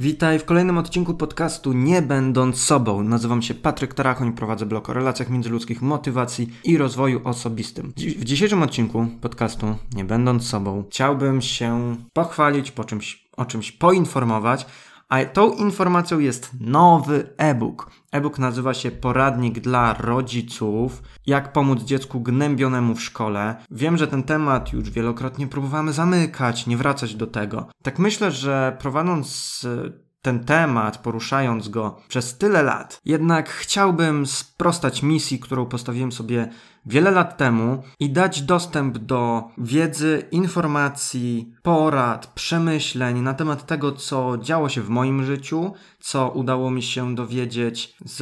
Witaj w kolejnym odcinku podcastu Nie będąc sobą. Nazywam się Patryk Tarachoń, prowadzę blog o relacjach międzyludzkich, motywacji i rozwoju osobistym. W dzisiejszym odcinku podcastu Nie będąc sobą chciałbym się pochwalić, po czymś, o czymś poinformować, a tą informacją jest nowy e-book. E-book nazywa się Poradnik dla rodziców. Jak pomóc dziecku gnębionemu w szkole. Wiem, że ten temat już wielokrotnie próbowamy zamykać, nie wracać do tego. Tak myślę, że prowadząc ten temat, poruszając go przez tyle lat, jednak chciałbym sprostać misji, którą postawiłem sobie wiele lat temu i dać dostęp do wiedzy, informacji, porad, przemyśleń na temat tego, co działo się w moim życiu, co udało mi się dowiedzieć z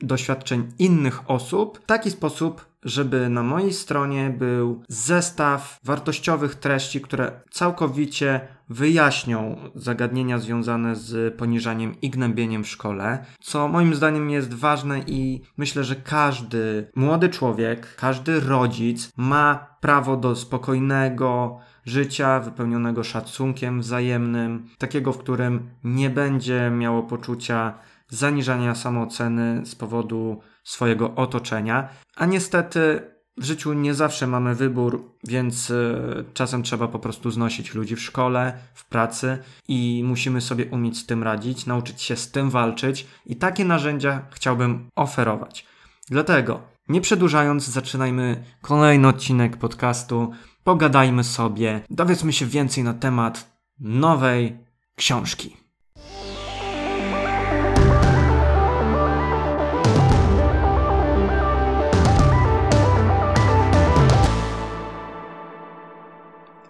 doświadczeń innych osób, w taki sposób, żeby na mojej stronie był zestaw wartościowych treści, które całkowicie wyjaśnią zagadnienia związane z poniżaniem i gnębieniem w szkole, co moim zdaniem jest ważne i myślę, że każdy młody człowiek, każdy rodzic ma prawo do spokojnego życia wypełnionego szacunkiem wzajemnym, takiego, w którym nie będzie miało poczucia zaniżania samooceny z powodu swojego otoczenia, a niestety w życiu nie zawsze mamy wybór, więc y, czasem trzeba po prostu znosić ludzi w szkole, w pracy i musimy sobie umieć z tym radzić, nauczyć się z tym walczyć i takie narzędzia chciałbym oferować. Dlatego, nie przedłużając, zaczynajmy kolejny odcinek podcastu. Pogadajmy sobie, dowiedzmy się więcej na temat nowej książki.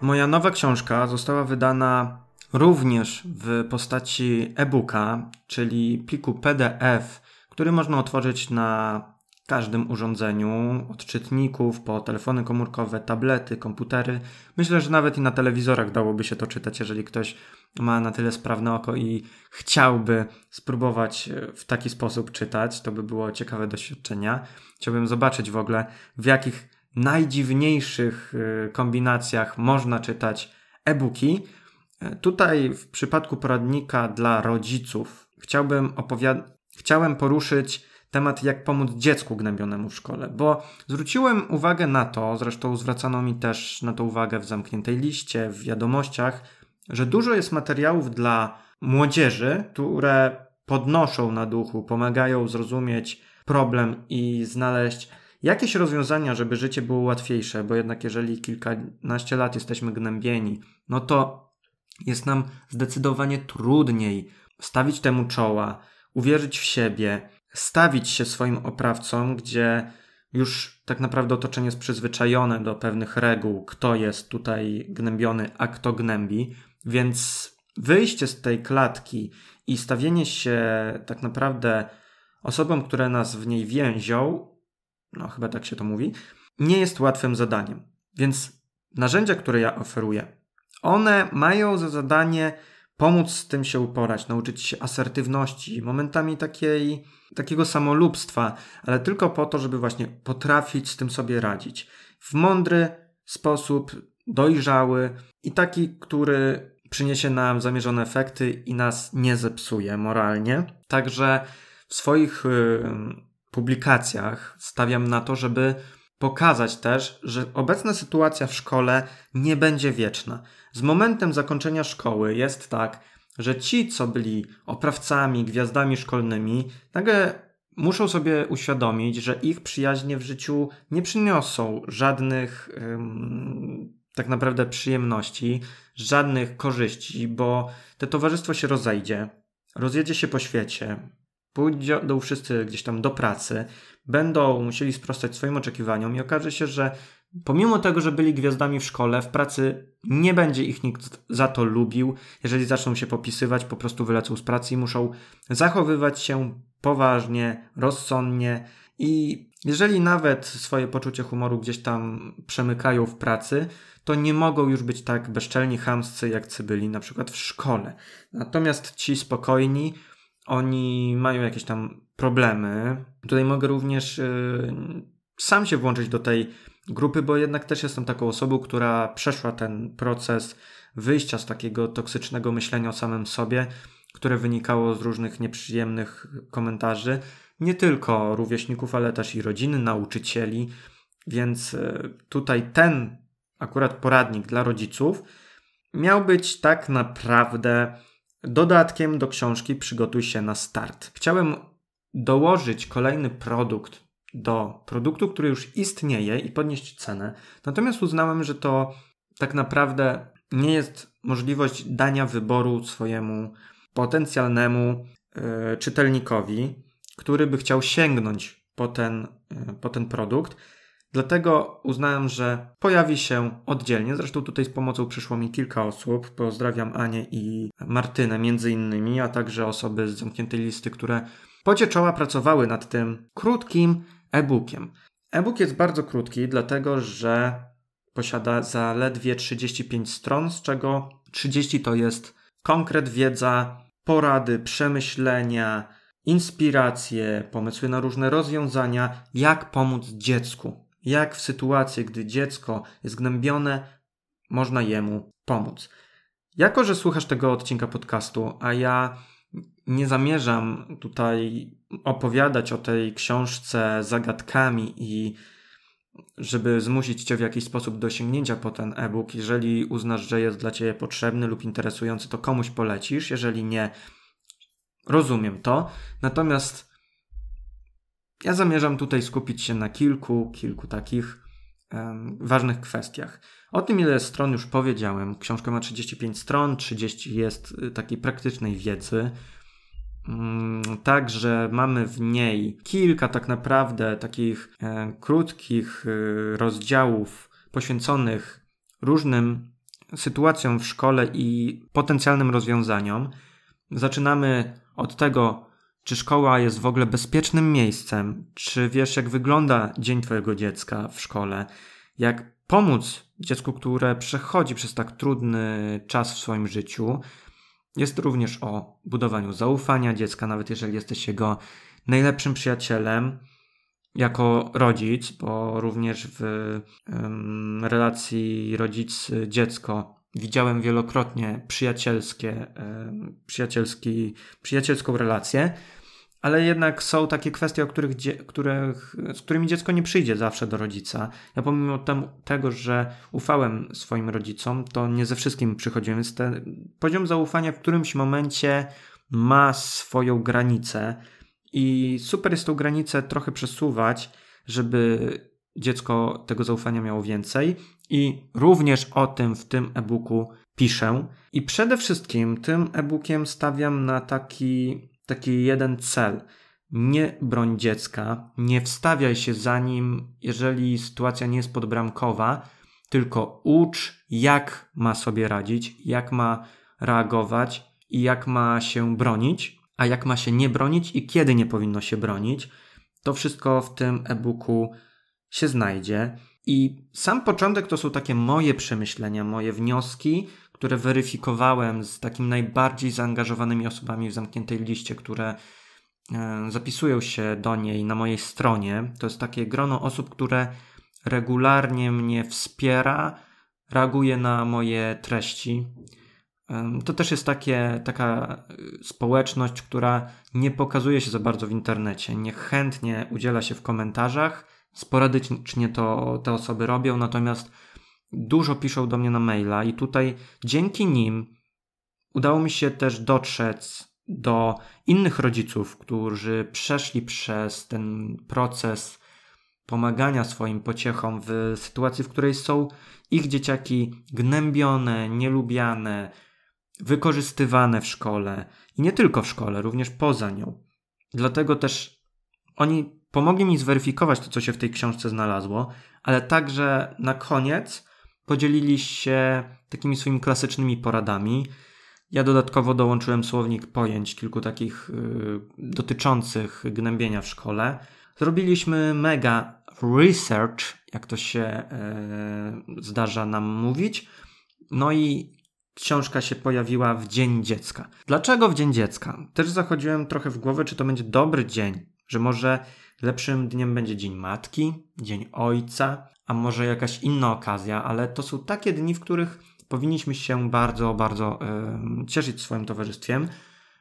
Moja nowa książka została wydana również w postaci e-booka, czyli pliku PDF, który można otworzyć na każdym urządzeniu, od czytników po telefony komórkowe, tablety, komputery. Myślę, że nawet i na telewizorach dałoby się to czytać, jeżeli ktoś ma na tyle sprawne oko i chciałby spróbować w taki sposób czytać. To by było ciekawe doświadczenie. Chciałbym zobaczyć w ogóle, w jakich najdziwniejszych y, kombinacjach można czytać e-booki. E, tutaj w przypadku poradnika dla rodziców chciałbym opowiad- chciałem poruszyć temat, jak pomóc dziecku gnębionemu w szkole, bo zwróciłem uwagę na to, zresztą zwracano mi też na to uwagę w zamkniętej liście, w wiadomościach, że dużo jest materiałów dla młodzieży, które podnoszą na duchu, pomagają zrozumieć problem i znaleźć jakieś rozwiązania, żeby życie było łatwiejsze, bo jednak jeżeli kilkanaście lat jesteśmy gnębieni, no to jest nam zdecydowanie trudniej stawić temu czoła, uwierzyć w siebie, stawić się swoim oprawcom, gdzie już tak naprawdę otoczenie jest przyzwyczajone do pewnych reguł, kto jest tutaj gnębiony, a kto gnębi, więc wyjście z tej klatki i stawienie się tak naprawdę osobom, które nas w niej więzią, no chyba tak się to mówi, nie jest łatwym zadaniem. Więc narzędzia, które ja oferuję, one mają za zadanie pomóc z tym się uporać, nauczyć się asertywności, momentami takiej, takiego samolubstwa, ale tylko po to, żeby właśnie potrafić z tym sobie radzić. W mądry sposób, dojrzały i taki, który przyniesie nam zamierzone efekty i nas nie zepsuje moralnie. Także w swoich publikacjach stawiam na to, żeby pokazać też, że obecna sytuacja w szkole nie będzie wieczna. Z momentem zakończenia szkoły jest tak, że ci, co byli oprawcami, gwiazdami szkolnymi, nagle muszą sobie uświadomić, że ich przyjaźnie w życiu nie przyniosą żadnych ym, tak naprawdę przyjemności, żadnych korzyści, bo te towarzystwo się rozejdzie, rozjedzie się po świecie, pójdą wszyscy gdzieś tam do pracy, będą musieli sprostać swoim oczekiwaniom i okaże się, że pomimo tego, że byli gwiazdami w szkole, w pracy nie będzie ich nikt za to lubił. Jeżeli zaczną się popisywać, po prostu wylecą z pracy i muszą zachowywać się poważnie, rozsądnie i jeżeli nawet swoje poczucie humoru gdzieś tam przemykają w pracy, to nie mogą już być tak bezczelni, chamscy, jak byli na przykład w szkole. Natomiast ci spokojni, oni mają jakieś tam problemy. Tutaj mogę również yy, sam się włączyć do tej grupy, bo jednak też jestem taką osobą, która przeszła ten proces wyjścia z takiego toksycznego myślenia o samym sobie. które wynikało z różnych nieprzyjemnych komentarzy, nie tylko rówieśników, ale też i rodziny, nauczycieli. Więc e, tutaj ten akurat poradnik dla rodziców miał być tak naprawdę dodatkiem do książki Przygotuj się na start. Chciałem dołożyć kolejny produkt do produktu, który już istnieje i podnieść cenę. Natomiast uznałem, że to tak naprawdę nie jest możliwość dania wyboru swojemu potencjalnemu y, czytelnikowi, który by chciał sięgnąć po ten, y, po ten produkt. Dlatego uznałem, że pojawi się oddzielnie. Zresztą tutaj z pomocą przyszło mi kilka osób. Pozdrawiam Anię i Martynę między innymi, a także osoby z zamkniętej listy, które pocie pracowały nad tym krótkim e-bookiem. E-book jest bardzo krótki, dlatego że posiada zaledwie 35 stron, z czego 30 to jest konkret wiedza, porady, przemyślenia, inspiracje, pomysły na różne rozwiązania, jak pomóc dziecku. Jak w sytuacji, gdy dziecko jest gnębione, można jemu pomóc. Jako, że słuchasz tego odcinka podcastu, a ja nie zamierzam tutaj opowiadać o tej książce zagadkami i żeby zmusić Cię w jakiś sposób do sięgnięcia po ten e-book. Jeżeli uznasz, że jest dla Ciebie potrzebny lub interesujący, to komuś polecisz. Jeżeli nie, rozumiem to. Natomiast ja zamierzam tutaj skupić się na kilku, kilku takich um, ważnych kwestiach. O tym, ile stron już powiedziałem. Książka ma 35 stron, 30 jest y, takiej praktycznej wiedzy. Mm, także mamy w niej kilka tak naprawdę takich e, krótkich e, rozdziałów poświęconych różnym sytuacjom w szkole i potencjalnym rozwiązaniom. Zaczynamy od tego, czy szkoła jest w ogóle bezpiecznym miejscem, czy wiesz, jak wygląda dzień Twojego dziecka w szkole, jak pomóc dziecku, które przechodzi przez tak trudny czas w swoim życiu. Jest również o budowaniu zaufania dziecka, nawet jeżeli jesteś jego najlepszym przyjacielem jako rodzic, bo również w relacji rodzic-dziecko widziałem wielokrotnie przyjacielskie, um, przyjacielski, przyjacielską relację, ale jednak są takie kwestie, o których, których, z którymi dziecko nie przyjdzie zawsze do rodzica. Ja pomimo tego, że ufałem swoim rodzicom, to nie ze wszystkim przychodziłem, więc ten poziom zaufania w którymś momencie ma swoją granicę i super jest tą granicę trochę przesuwać, żeby dziecko tego zaufania miało więcej i również o tym w tym e-booku piszę. I przede wszystkim tym e-bookiem stawiam na taki taki jeden cel. Nie broń dziecka, nie wstawiaj się za nim, jeżeli sytuacja nie jest podbramkowa, tylko ucz, jak ma sobie radzić, jak ma reagować i jak ma się bronić, a jak ma się nie bronić i kiedy nie powinno się bronić. To wszystko w tym e-booku się znajdzie. I sam początek to są takie moje przemyślenia, moje wnioski, które weryfikowałem z takimi najbardziej zaangażowanymi osobami w zamkniętej liście, które e, zapisują się do niej na mojej stronie. To jest takie grono osób, które regularnie mnie wspiera, reaguje na moje treści. To też jest takie, taka e, społeczność, która nie pokazuje się za bardzo w internecie, niechętnie udziela się w komentarzach. Sporadycznie to te osoby robią, natomiast dużo piszą do mnie na maila i tutaj dzięki nim udało mi się też dotrzeć do innych rodziców, którzy przeszli przez ten proces pomagania swoim pociechom w sytuacji, w której są ich dzieciaki gnębione, nielubiane, wykorzystywane w szkole i nie tylko w szkole, również poza nią. Dlatego też oni pomogli mi zweryfikować to, co się w tej książce znalazło, ale także na koniec podzielili się takimi swoimi klasycznymi poradami. Ja dodatkowo dołączyłem słownik pojęć, kilku takich y, dotyczących gnębienia w szkole. Zrobiliśmy mega research, jak to się y, zdarza nam mówić. No i książka się pojawiła w Dzień Dziecka. Dlaczego w Dzień Dziecka? Też zachodziłem trochę w głowę, czy to będzie dobry dzień, że może lepszym dniem będzie Dzień Matki, Dzień Ojca, a może jakaś inna okazja, ale to są takie dni, w których powinniśmy się bardzo, bardzo yy, cieszyć swoim towarzystwem.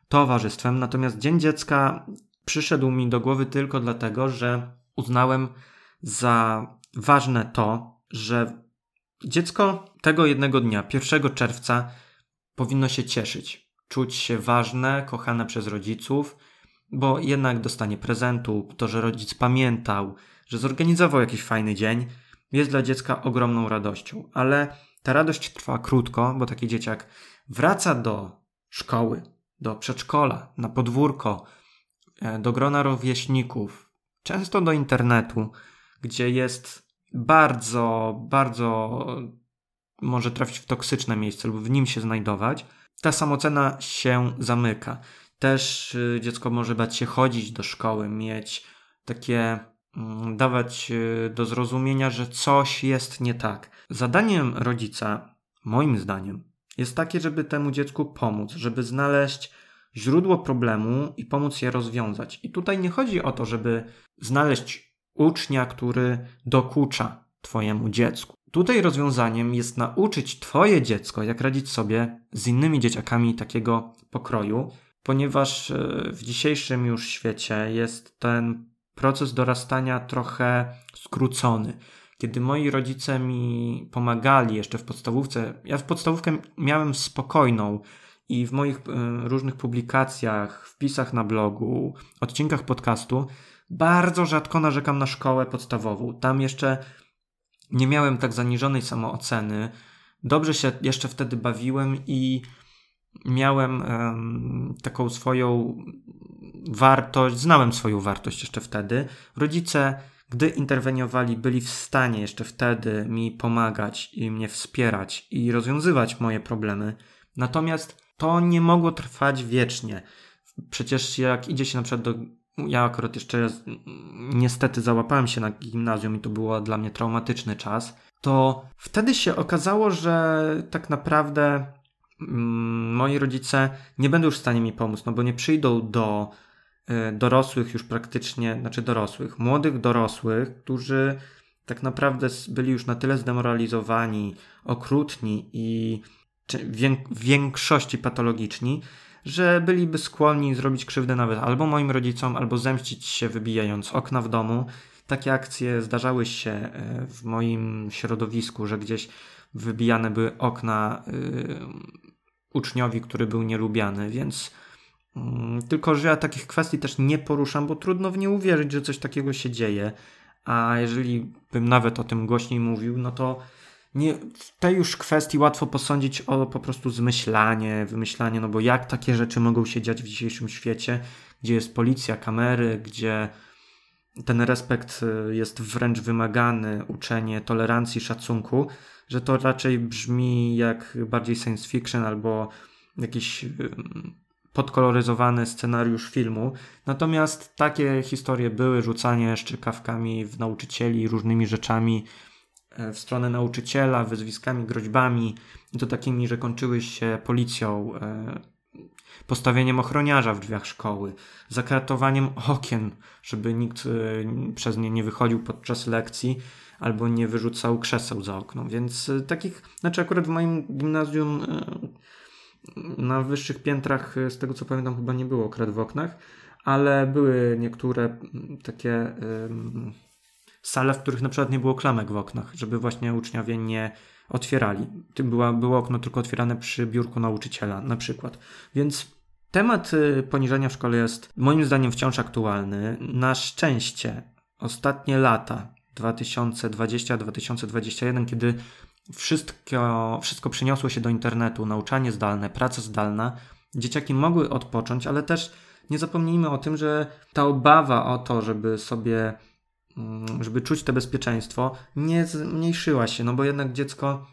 towarzystwem. Natomiast Dzień Dziecka przyszedł mi do głowy tylko dlatego, że uznałem za ważne to, że dziecko tego jednego dnia, 1 czerwca, powinno się cieszyć, czuć się ważne, kochane przez rodziców, bo jednak dostanie prezentu, to, że rodzic pamiętał, że zorganizował jakiś fajny dzień, jest dla dziecka ogromną radością. Ale ta radość trwa krótko, bo taki dzieciak wraca do szkoły, do przedszkola, na podwórko, e, do grona rówieśników, często do internetu, gdzie jest bardzo, bardzo może trafić w toksyczne miejsce lub w nim się znajdować, ta samocena się zamyka. Też y, dziecko może bać się chodzić do szkoły, mieć takie, mm, dawać y, do zrozumienia, że coś jest nie tak. Zadaniem rodzica, moim zdaniem, jest takie, żeby temu dziecku pomóc, żeby znaleźć źródło problemu i pomóc je rozwiązać. I tutaj nie chodzi o to, żeby znaleźć ucznia, który dokucza Twojemu dziecku. Tutaj rozwiązaniem jest nauczyć Twoje dziecko, jak radzić sobie z innymi dzieciakami takiego pokroju, ponieważ e, w dzisiejszym już świecie jest ten proces dorastania trochę skrócony. Kiedy moi rodzice mi pomagali jeszcze w podstawówce, ja w podstawówkę miałem spokojną i w moich e, różnych publikacjach, wpisach na blogu, odcinkach podcastu bardzo rzadko narzekam na szkołę podstawową. Tam jeszcze nie miałem tak zaniżonej samooceny. Dobrze się jeszcze wtedy bawiłem i miałem um, taką swoją wartość, znałem swoją wartość jeszcze wtedy. Rodzice, gdy interweniowali, byli w stanie jeszcze wtedy mi pomagać i mnie wspierać i rozwiązywać moje problemy. Natomiast to nie mogło trwać wiecznie. Przecież jak idzie się na przykład do ja akurat jeszcze niestety załapałem się na gimnazjum i to był dla mnie traumatyczny czas, to wtedy się okazało, że tak naprawdę moi rodzice nie będą już w stanie mi pomóc, no bo nie przyjdą do y, dorosłych już praktycznie, znaczy dorosłych, młodych dorosłych, którzy tak naprawdę byli już na tyle zdemoralizowani, okrutni i w większości patologiczni, że byliby skłonni zrobić krzywdę nawet albo moim rodzicom, albo zemścić się wybijając okna w domu. Takie akcje zdarzały się e, w moim środowisku, że gdzieś wybijane były okna yy, uczniowi, który był nielubiany, więc yy, tylko, że ja takich kwestii też nie poruszam, bo trudno w nie uwierzyć, że coś takiego się dzieje. A jeżeli bym nawet o tym głośniej mówił, no to nie, w tej już kwestii łatwo posądzić o po prostu zmyślanie, wymyślanie, no bo jak takie rzeczy mogą się dziać w dzisiejszym świecie, gdzie jest policja, kamery, gdzie ten respekt y, jest wręcz wymagany, uczenie tolerancji, szacunku, że to raczej brzmi jak bardziej science fiction albo jakiś y, podkoloryzowany scenariusz filmu. Natomiast takie historie były, rzucanie szczykawkami w nauczycieli, różnymi rzeczami, E, w stronę nauczyciela, wyzwiskami, groźbami, i to takimi, że kończyły się policją, e, postawieniem ochroniarza w drzwiach szkoły, zakratowaniem okien, żeby nikt e, przez nie nie wychodził podczas lekcji albo nie wyrzucał krzeseł za okno. Więc takich, znaczy akurat w moim gimnazjum na wyższych piętrach, z tego co pamiętam, chyba nie było krat w oknach, ale były niektóre takie sale, w których na przykład nie było klamek w oknach, żeby właśnie uczniowie nie otwierali. Była, było okno tylko otwierane przy biurku nauczyciela na przykład. Więc temat y, poniżenia w szkole jest moim zdaniem wciąż aktualny. Na szczęście ostatnie lata 2020-2021, kiedy wszystko, wszystko przeniosło się do internetu, nauczanie zdalne, praca zdalna, dzieciaki mogły odpocząć, ale też nie zapomnijmy o tym, że ta obawa o to, żeby sobie żeby czuć to bezpieczeństwo, nie zmniejszyła się, no bo jednak dziecko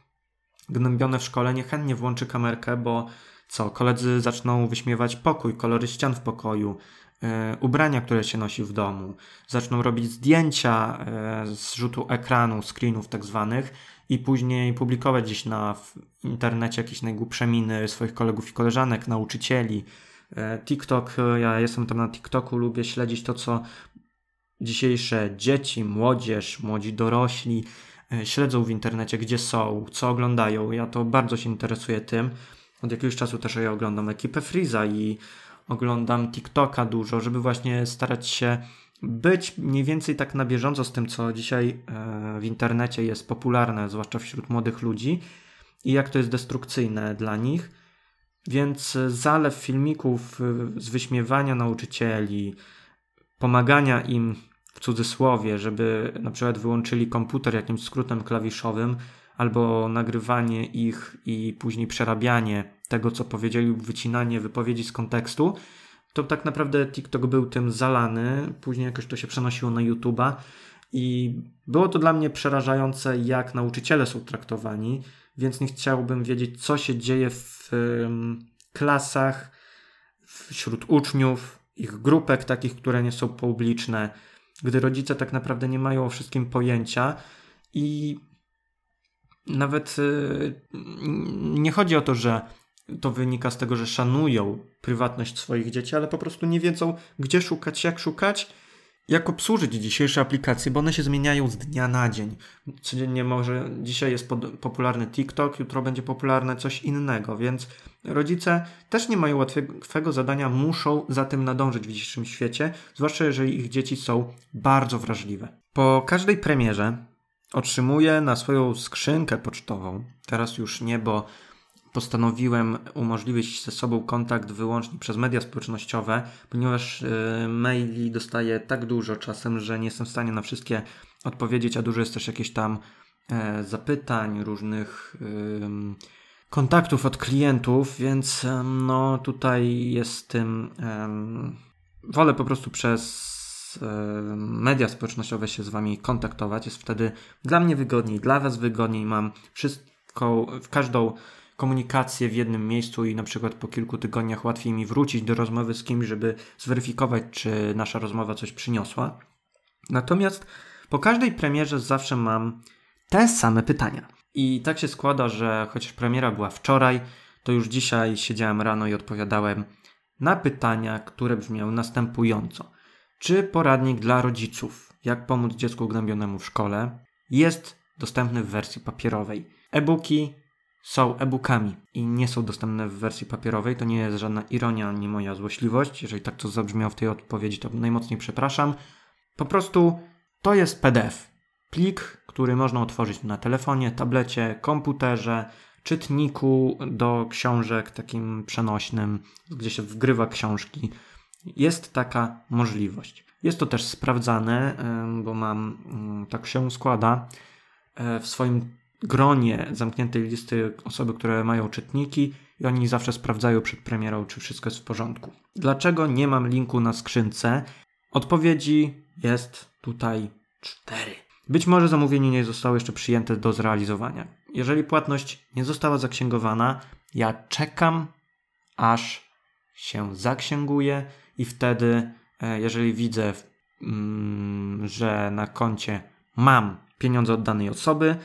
gnębione w szkole niechętnie włączy kamerkę, bo co, koledzy zaczną wyśmiewać pokój, kolory ścian w pokoju, yy, ubrania, które się nosi w domu, zaczną robić zdjęcia yy, z rzutu ekranu, screenów tak zwanych i później publikować gdzieś na internecie jakieś najgłupsze miny swoich kolegów i koleżanek, nauczycieli. Yy, TikTok, ja jestem tam na TikToku, lubię śledzić to, co dzisiejsze dzieci, młodzież, młodzi dorośli e, śledzą w internecie, gdzie są, co oglądają. Ja to bardzo się interesuję tym. Od jakiegoś czasu też ja oglądam ekipę Freeza i oglądam TikToka dużo, żeby właśnie starać się być mniej więcej tak na bieżąco z tym, co dzisiaj e, w internecie jest popularne, zwłaszcza wśród młodych ludzi i jak to jest destrukcyjne dla nich. Więc zalew filmików e, z wyśmiewania nauczycieli, pomagania im w cudzysłowie, żeby na przykład wyłączyli komputer jakimś skrótem klawiszowym, albo nagrywanie ich i później przerabianie tego, co powiedzieli, lub wycinanie wypowiedzi z kontekstu, to tak naprawdę TikTok był tym zalany. Później jakoś to się przenosiło na YouTube'a i było to dla mnie przerażające, jak nauczyciele są traktowani, więc nie chciałbym wiedzieć, co się dzieje w klasach, wśród uczniów, ich grupek takich, które nie są publiczne, gdy rodzice tak naprawdę nie mają o wszystkim pojęcia i nawet y, nie chodzi o to, że to wynika z tego, że szanują prywatność swoich dzieci, ale po prostu nie wiedzą, gdzie szukać, jak szukać, jak obsłużyć dzisiejsze aplikacje, bo one się zmieniają z dnia na dzień. Codziennie może, dzisiaj jest popularny TikTok, jutro będzie popularne coś innego, więc rodzice też nie mają łatwego zadania, muszą za tym nadążyć w dzisiejszym świecie, zwłaszcza jeżeli ich dzieci są bardzo wrażliwe. Po każdej premierze otrzymuję na swoją skrzynkę pocztową, teraz już nie, bo postanowiłem umożliwić ze sobą kontakt wyłącznie przez media społecznościowe, ponieważ yy, maili dostaję tak dużo czasem, że nie jestem w stanie na wszystkie odpowiedzieć, a dużo jest też jakieś tam e, zapytań, różnych kontaktów od klientów, więc no tutaj jest tym. wolę po prostu przez media społecznościowe się z Wami kontaktować. Jest wtedy dla mnie wygodniej, dla Was wygodniej. Mam wszystko, w każdą komunikację w jednym miejscu i na przykład po kilku tygodniach łatwiej mi wrócić do rozmowy z kimś, żeby zweryfikować, czy nasza rozmowa coś przyniosła. Natomiast po każdej premierze zawsze mam te same pytania. I tak się składa, że chociaż premiera była wczoraj, to już dzisiaj siedziałem rano i odpowiadałem na pytania, które brzmiały następująco. Czy poradnik dla rodziców, jak pomóc dziecku gnębionemu w szkole, jest dostępny w wersji papierowej? E-booki są e-bookami i nie są dostępne w wersji papierowej. To nie jest żadna ironia ani moja złośliwość. Jeżeli tak to zabrzmiało w tej odpowiedzi, to najmocniej przepraszam. Po prostu to jest PDF. Plik, który można otworzyć na telefonie, tablecie, komputerze, czytniku do książek takim przenośnym, gdzie się wgrywa książki. Jest taka możliwość. Jest to też sprawdzane, bo mam, mm, tak się składa, e, w swoim gronie zamkniętej listy osoby, które mają czytniki i oni zawsze sprawdzają przed premierą, czy wszystko jest w porządku. Dlaczego nie mam linku na skrzynce? Odpowiedzi jest tutaj cztery. Być może zamówienie nie zostało jeszcze przyjęte do zrealizowania. Jeżeli płatność nie została zaksięgowana, ja czekam, aż się zaksięguje i wtedy, e, jeżeli widzę, mm, że na koncie mam pieniądze od danej osoby,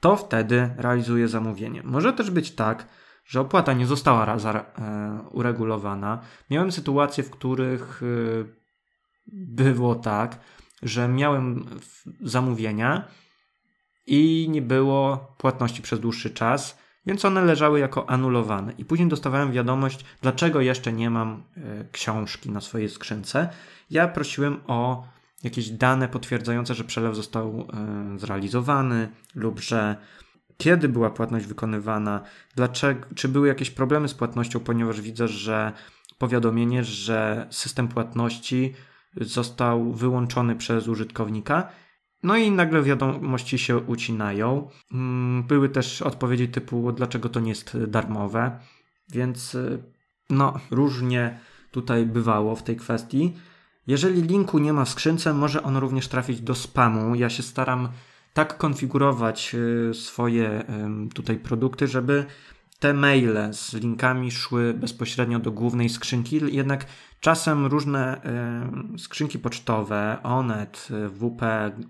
to wtedy realizuję zamówienie. Może też być tak, że opłata nie została e, uregulowana. Miałem sytuacje, w których e, było tak, że miałem zamówienia i nie było płatności przez dłuższy czas, więc one leżały jako anulowane. I później dostawałem wiadomość, dlaczego jeszcze nie mam e, książki na swojej skrzynce. Ja prosiłem o jakieś dane potwierdzające, że przelew został e, zrealizowany lub że kiedy była płatność wykonywana, dlaczego, czy były jakieś problemy z płatnością, ponieważ widzę, że powiadomienie, że system płatności został wyłączony przez użytkownika. No i nagle wiadomości się ucinają. Mm, były też odpowiedzi typu, dlaczego to nie jest darmowe, więc e, no, różnie tutaj bywało w tej kwestii. Jeżeli linku nie ma w skrzynce, może on również trafić do spamu. Ja się staram tak konfigurować y, swoje tutaj produkty, żeby te maile z linkami szły bezpośrednio do głównej skrzynki, jednak czasem różne skrzynki pocztowe, Onet, WP,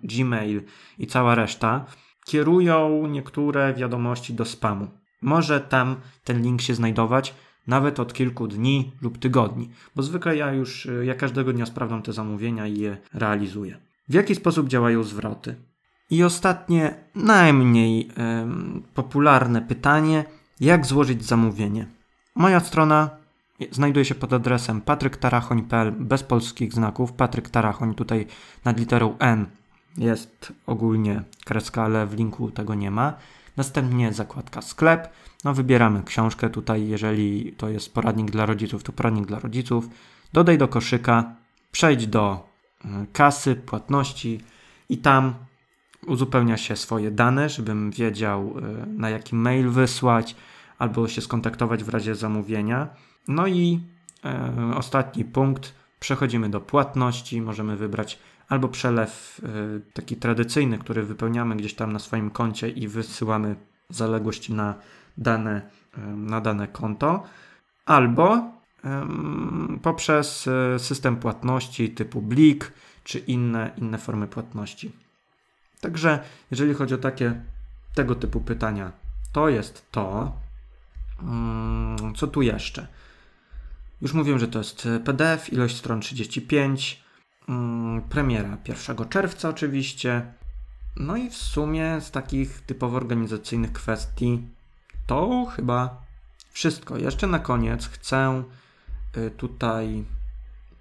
Gmail i cała reszta kierują niektóre wiadomości do spamu. Może tam ten link się znajdować, nawet od kilku dni lub tygodni, bo zwykle ja już, y, ja każdego dnia sprawdzam te zamówienia i je realizuję. W jaki sposób działają zwroty? I ostatnie, najmniej popularne pytanie: jak złożyć zamówienie? Moja strona znajduje się pod adresem patryktarachoń.pl bez polskich znaków. Patryk Tarachoń tutaj nad literą N jest ogólnie kreska, ale w linku tego nie ma. Następnie zakładka sklep. No wybieramy książkę tutaj, jeżeli to jest poradnik dla rodziców, to poradnik dla rodziców. Dodaj do koszyka, przejdź do y, kasy, płatności i tam uzupełnia się swoje dane, żebym wiedział y, na jaki mail wysłać albo się skontaktować w razie zamówienia. No i e, ostatni punkt, przechodzimy do płatności, możemy wybrać albo przelew e, taki tradycyjny, który wypełniamy gdzieś tam na swoim koncie i wysyłamy zaległość na dane, e, na dane konto, albo poprzez e, system płatności typu Blik czy inne, inne formy płatności. Także jeżeli chodzi o takie tego typu pytania, to jest to. Mm, co tu jeszcze? Już mówiłem, że to jest PDF, ilość stron 35, mm, premiera 1 czerwca oczywiście. No i w sumie z takich typowo organizacyjnych kwestii to chyba wszystko. Jeszcze na koniec chcę y, tutaj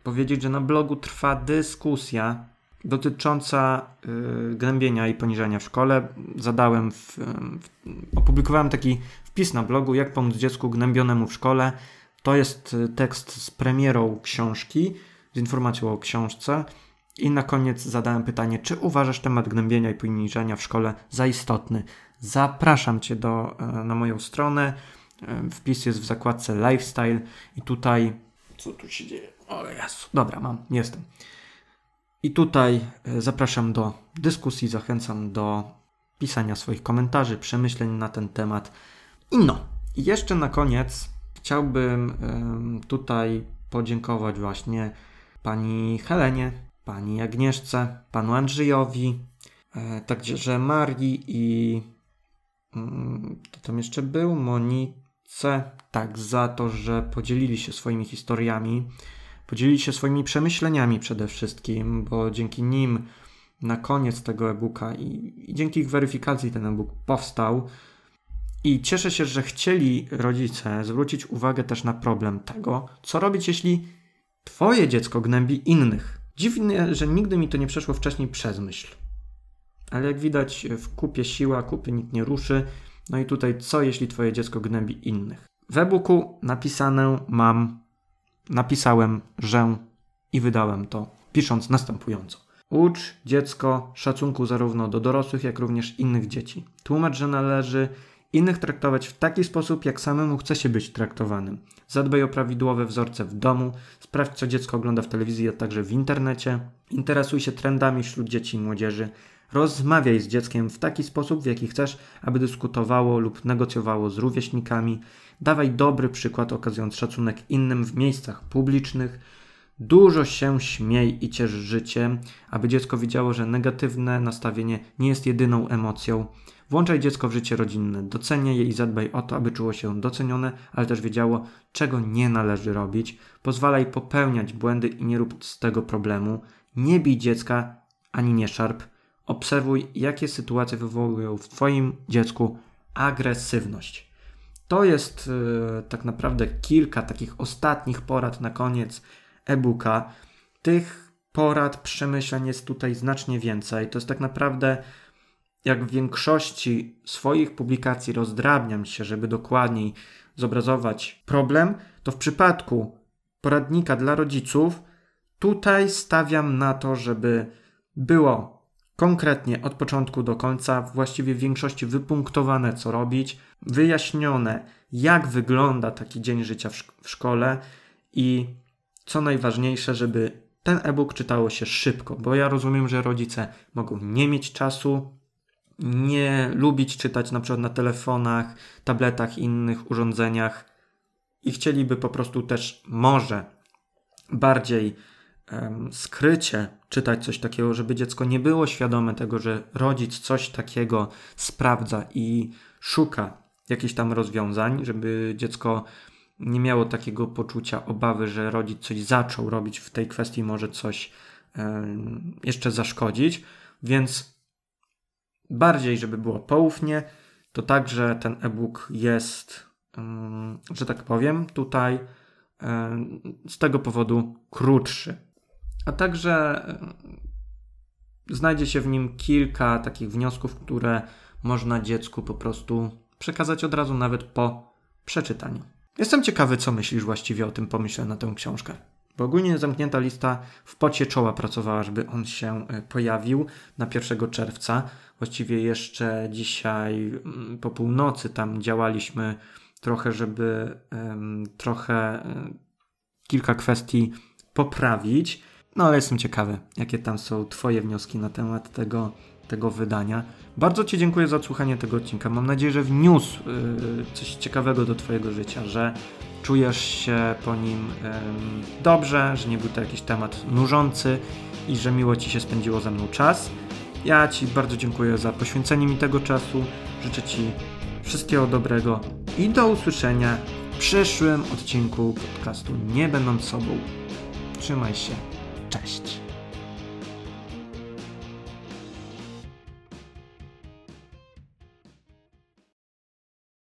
powiedzieć, że na blogu trwa dyskusja dotycząca y, gnębienia i poniżania w szkole. Zadałem, w, w, opublikowałem taki wpis na blogu, jak pomóc dziecku gnębionemu w szkole. To jest y, tekst z premierą książki, z informacją o książce. I na koniec zadałem pytanie, czy uważasz temat gnębienia i poniżania w szkole za istotny? Zapraszam Cię do, e, na moją stronę. E, wpis jest w zakładce Lifestyle i tutaj... Co tu się dzieje? O Jezu. Dobra, mam, jestem. I tutaj e, zapraszam do dyskusji, zachęcam do pisania swoich komentarzy, przemyśleń na ten temat. I no, i jeszcze na koniec chciałbym tutaj podziękować właśnie pani Helenie, pani Agnieszce, panu Andrzejowi, e, także Marii i mm, kto tam jeszcze był? Monice, tak, za to, że podzielili się swoimi historiami, podzielili się swoimi przemyśleniami przede wszystkim, bo dzięki nim na koniec tego e-booka i, i dzięki ich weryfikacji ten e-book powstał. I cieszę się, że chcieli rodzice zwrócić uwagę też na problem tego, co robić, jeśli Twoje dziecko gnębi innych. Dziwne, że nigdy mi to nie przeszło wcześniej przez myśl. Ale jak widać, w kupie siła, kupy nikt nie ruszy. No i tutaj, co jeśli Twoje dziecko gnębi innych? W e-booku napisane mam, napisałem, że i wydałem to, pisząc następująco. Ucz dziecko szacunku zarówno do dorosłych, jak również innych dzieci. Tłumacz, że należy innych traktować w taki sposób, jak samemu chce się być traktowanym. Zadbaj o prawidłowe wzorce w domu, sprawdź, co dziecko ogląda w telewizji, a także w internecie. Interesuj się trendami wśród dzieci i młodzieży. Rozmawiaj z dzieckiem w taki sposób, w jaki chcesz, aby dyskutowało lub negocjowało z rówieśnikami. Dawaj dobry przykład, okazując szacunek innym w miejscach publicznych. Dużo się śmiej i ciesz życiem, aby dziecko widziało, że negatywne nastawienie nie jest jedyną emocją. Włączaj dziecko w życie rodzinne, doceniaj je i zadbaj o to, aby czuło się docenione, ale też wiedziało, czego nie należy robić. Pozwalaj popełniać błędy i nie rób z tego problemu. Nie bij dziecka ani nie szarp. Obserwuj, jakie sytuacje wywołują w Twoim dziecku agresywność. To jest yy, tak naprawdę kilka takich ostatnich porad na koniec e-booka. Tych porad, przemyśleń jest tutaj znacznie więcej. To jest tak naprawdę jak w większości swoich publikacji rozdrabniam się, żeby dokładniej zobrazować problem, to w przypadku poradnika dla rodziców tutaj stawiam na to, żeby było konkretnie od początku do końca, właściwie w większości wypunktowane, co robić, wyjaśnione, jak wygląda taki dzień życia w, szk w szkole i co najważniejsze, żeby ten e-book czytało się szybko, bo ja rozumiem, że rodzice mogą nie mieć czasu, nie lubić czytać na przykład na telefonach, tabletach, innych urządzeniach i chcieliby po prostu też może bardziej um, skrycie czytać coś takiego, żeby dziecko nie było świadome tego, że rodzic coś takiego sprawdza i szuka jakichś tam rozwiązań, żeby dziecko nie miało takiego poczucia obawy, że rodzic coś zaczął robić w tej kwestii, może coś um, jeszcze zaszkodzić. Więc bardziej, żeby było poufnie, to także ten e-book jest, że tak powiem, tutaj z tego powodu krótszy. A także znajdzie się w nim kilka takich wniosków, które można dziecku po prostu przekazać od razu, nawet po przeczytaniu. Jestem ciekawy, co myślisz właściwie o tym pomyśle na tę książkę. Bo ogólnie zamknięta lista w pocie czoła pracowała, żeby on się e, pojawił na 1 czerwca. Właściwie jeszcze dzisiaj mm, po północy tam działaliśmy trochę, żeby trochę um, kilka kwestii poprawić. No ale jestem ciekawy, jakie tam są Twoje wnioski na temat tego, tego wydania. Bardzo Ci dziękuję za odsłuchanie tego odcinka. Mam nadzieję, że wniósł yy, coś ciekawego do Twojego życia, że czujesz się po nim dobrze, że nie był to jakiś temat nużący i że miło Ci się spędziło ze mną czas. Ja Ci bardzo dziękuję za poświęcenie mi tego czasu. Życzę Ci wszystkiego dobrego i do usłyszenia w przyszłym odcinku podcastu Nie będąc sobą. Trzymaj się. Cześć.